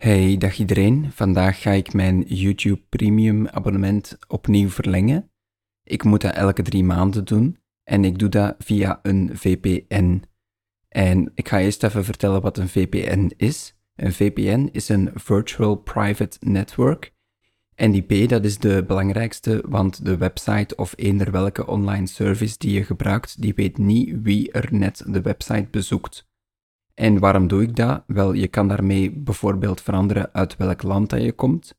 Hey, dag iedereen. Vandaag ga ik mijn YouTube Premium abonnement opnieuw verlengen. Ik moet dat elke drie maanden doen en ik doe dat via een VPN. En ik ga eerst even vertellen wat een VPN is. Een VPN is een Virtual Private Network. En die P dat is de belangrijkste, want de website of eender welke online service die je gebruikt, die weet niet wie er net de website bezoekt. En waarom doe ik dat? Wel, je kan daarmee bijvoorbeeld veranderen uit welk land dat je komt.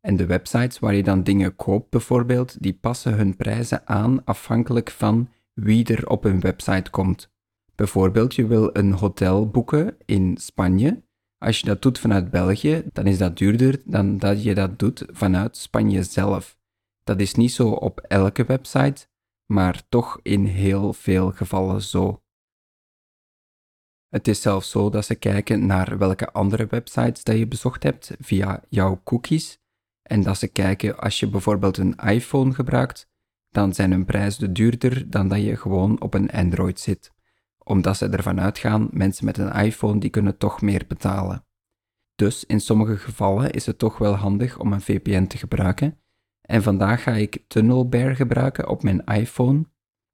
En de websites waar je dan dingen koopt bijvoorbeeld, die passen hun prijzen aan afhankelijk van wie er op hun website komt. Bijvoorbeeld, je wil een hotel boeken in Spanje. Als je dat doet vanuit België, dan is dat duurder dan dat je dat doet vanuit Spanje zelf. Dat is niet zo op elke website, maar toch in heel veel gevallen zo. Het is zelfs zo dat ze kijken naar welke andere websites dat je bezocht hebt via jouw cookies. En dat ze kijken als je bijvoorbeeld een iPhone gebruikt, dan zijn hun prijzen duurder dan dat je gewoon op een Android zit. Omdat ze ervan uitgaan, mensen met een iPhone die kunnen toch meer betalen. Dus in sommige gevallen is het toch wel handig om een VPN te gebruiken. En vandaag ga ik TunnelBear gebruiken op mijn iPhone.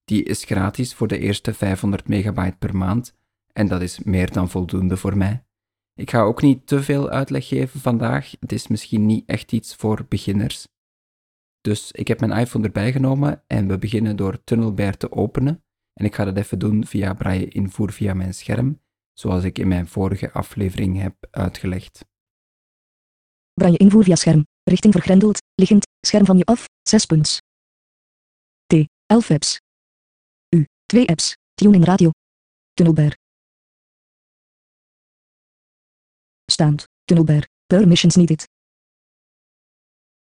Die is gratis voor de eerste 500 megabyte per maand en dat is meer dan voldoende voor mij. Ik ga ook niet te veel uitleg geven vandaag. Het is misschien niet echt iets voor beginners. Dus ik heb mijn iPhone erbij genomen en we beginnen door TunnelBear te openen. En ik ga dat even doen via braille invoer via mijn scherm, zoals ik in mijn vorige aflevering heb uitgelegd. Braille invoer via scherm. Richting vergrendeld. Liggend. Scherm van je af. 6 punts. T. 11 apps. U. 2 apps. Tuning radio. TunnelBear. Staand. Tunnelbar. Permissions needed.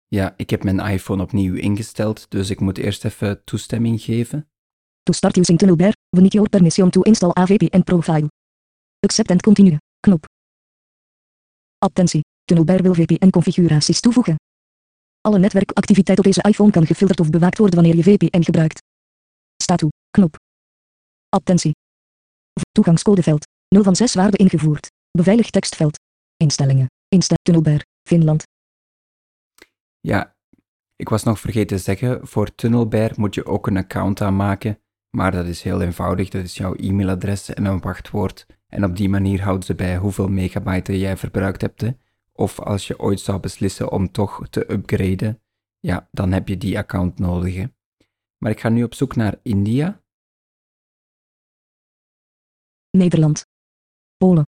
Ja, ik heb mijn iPhone opnieuw ingesteld, dus ik moet eerst even toestemming geven. To start using Tunnelbar, we need your permission to install a VPN profile. Accept and continue. Knop. Attentie. Tunnelbar wil VPN-configuraties toevoegen. Alle netwerkactiviteit op deze iPhone kan gefilterd of bewaakt worden wanneer je VPN gebruikt. Sta toe. Knop. Attentie. Toegangscodeveld. 0 van 6 waarde ingevoerd. Beveiligd tekstveld. Instellingen. Insta Tunnelbear, Finland. Ja, ik was nog vergeten te zeggen, voor Tunnelbear moet je ook een account aanmaken, maar dat is heel eenvoudig, dat is jouw e-mailadres en een wachtwoord. En op die manier houden ze bij hoeveel megabyte jij verbruikt hebt. Hè. Of als je ooit zou beslissen om toch te upgraden, ja, dan heb je die account nodig. Hè. Maar ik ga nu op zoek naar India. Nederland. Polen.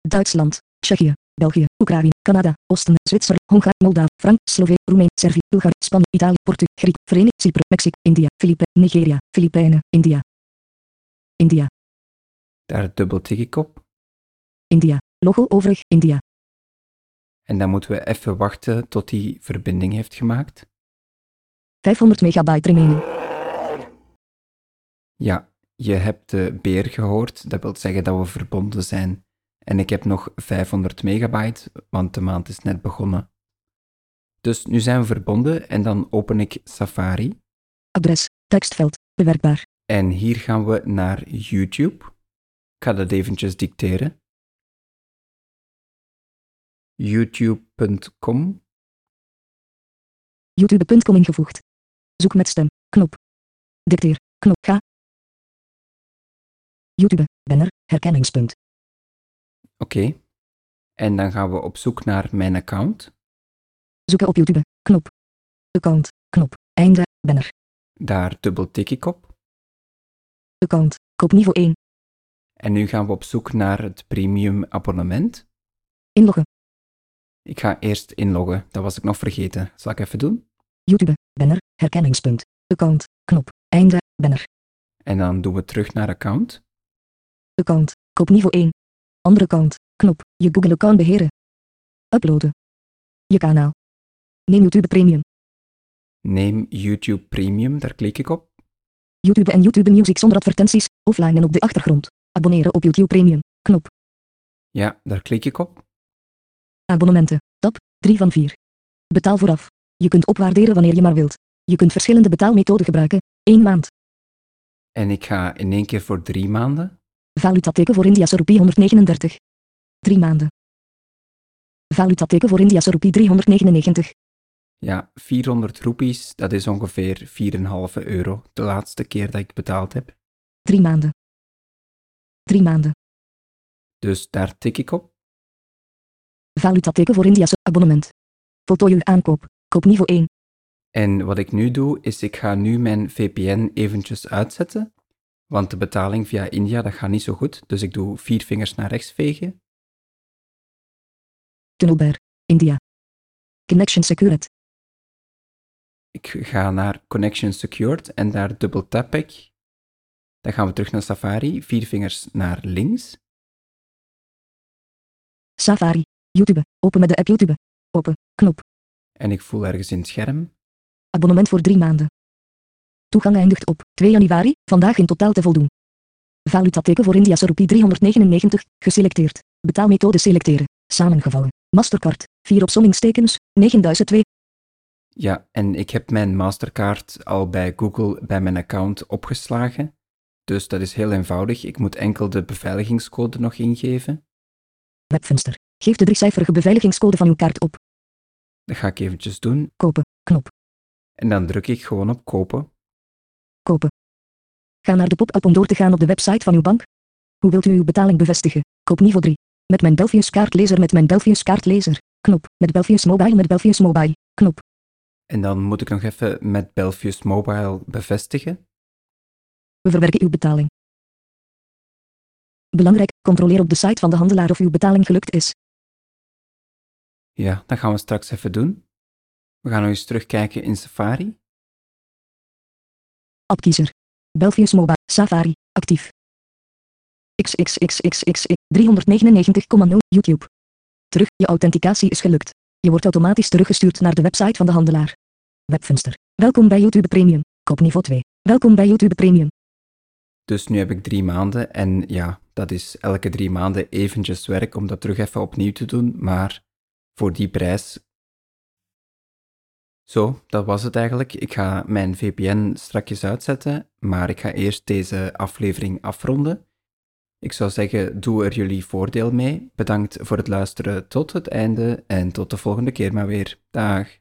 Duitsland. Tsjechië, België, Oekraïne, Canada, Oosten, Zwitserland, Hongarije, Moldavië, Frank, Slovenië, Roemenië, Servië, Bulgarije, Spanje, Italië, Portugal, Griek, Verenigd Cyprus, Mexico, India, Filipijnen, Nigeria, Filipijnen, India. India. Daar dubbel tik ik op. India. Logo overig, India. En dan moeten we even wachten tot die verbinding heeft gemaakt. 500 megabyte remaining. Ja, je hebt de beer gehoord. Dat wil zeggen dat we verbonden zijn. En ik heb nog 500 megabyte, want de maand is net begonnen. Dus nu zijn we verbonden en dan open ik Safari. Adres, tekstveld, bewerkbaar. En hier gaan we naar YouTube. Ik ga dat eventjes dicteren. youtube.com youtube.com ingevoegd. Zoek met stem, knop. Dicteer, knop, ga. YouTube, banner, herkenningspunt. Oké. En dan gaan we op zoek naar mijn account. Zoeken op YouTube. Knop. Account. Knop. Einde. Banner. Daar dubbel tik ik op. Account. Koopniveau 1. En nu gaan we op zoek naar het premium abonnement. Inloggen. Ik ga eerst inloggen. Dat was ik nog vergeten. Zal ik even doen? YouTube. Banner. Herkenningspunt. Account. Knop. Einde. Banner. En dan doen we terug naar account. Account. Koopniveau 1. Andere kant. Knop. Je Google account beheren. Uploaden. Je kanaal. Neem YouTube Premium. Neem YouTube Premium, daar klik ik op. YouTube en YouTube Music zonder advertenties, offline en op de achtergrond. Abonneren op YouTube Premium. Knop. Ja, daar klik ik op. Abonnementen. Tab 3 van 4. Betaal vooraf. Je kunt opwaarderen wanneer je maar wilt. Je kunt verschillende betaalmethoden gebruiken. 1 maand. En ik ga in één keer voor drie maanden. Valutateken voor Indiase rupee 139. 3 maanden. Valutateken voor Indiase roepie 399. Ja, 400 roepies, dat is ongeveer 4,5 euro. De laatste keer dat ik betaald heb. 3 maanden. 3 maanden. Dus daar tik ik op. Valutateken voor Indiase abonnement. Voltooi uw aankoop. Koop niveau 1. En wat ik nu doe, is ik ga nu mijn VPN eventjes uitzetten. Want de betaling via India, dat gaat niet zo goed. Dus ik doe vier vingers naar rechts vegen. Tunnelbear. India. Connection secured. Ik ga naar Connection Secured en daar dubbel tap ik. Dan gaan we terug naar Safari, vier vingers naar links. Safari. YouTube. Open met de app YouTube. Open. Knop. En ik voel ergens in het scherm. Abonnement voor 3 maanden. Toegang eindigt op 2 januari, vandaag in totaal te voldoen. Valutateken voor Indiase roepie 399, geselecteerd. Betaalmethode selecteren, samengevallen. Mastercard, 4 opsommingstekens, 9002. Ja, en ik heb mijn Mastercard al bij Google bij mijn account opgeslagen. Dus dat is heel eenvoudig. Ik moet enkel de beveiligingscode nog ingeven. Webvenster. Geef de driecijferige beveiligingscode van uw kaart op. Dat ga ik eventjes doen. Kopen. Knop. En dan druk ik gewoon op kopen. Kopen. Ga naar de pop-up om door te gaan op de website van uw bank. Hoe wilt u uw betaling bevestigen? Koop niveau 3. Met mijn Belfius kaartlezer met mijn Belfius kaartlezer. Knop. Met Belfius Mobile met Belfius Mobile. Knop. En dan moet ik nog even met Belfius Mobile bevestigen. We verwerken uw betaling. Belangrijk, controleer op de site van de handelaar of uw betaling gelukt is. Ja, dat gaan we straks even doen. We gaan nog eens terugkijken in Safari. Appkiezer. Belfius Mobile. Safari. Actief. XXXXX 399,0 YouTube. Terug, je authenticatie is gelukt. Je wordt automatisch teruggestuurd naar de website van de handelaar. Webvenster. Welkom bij YouTube Premium. Koop niveau 2. Welkom bij YouTube Premium. Dus nu heb ik drie maanden en ja, dat is elke drie maanden eventjes werk om dat terug even opnieuw te doen, maar voor die prijs. Zo, dat was het eigenlijk. Ik ga mijn VPN strakjes uitzetten, maar ik ga eerst deze aflevering afronden. Ik zou zeggen, doe er jullie voordeel mee. Bedankt voor het luisteren tot het einde en tot de volgende keer maar weer. Dag.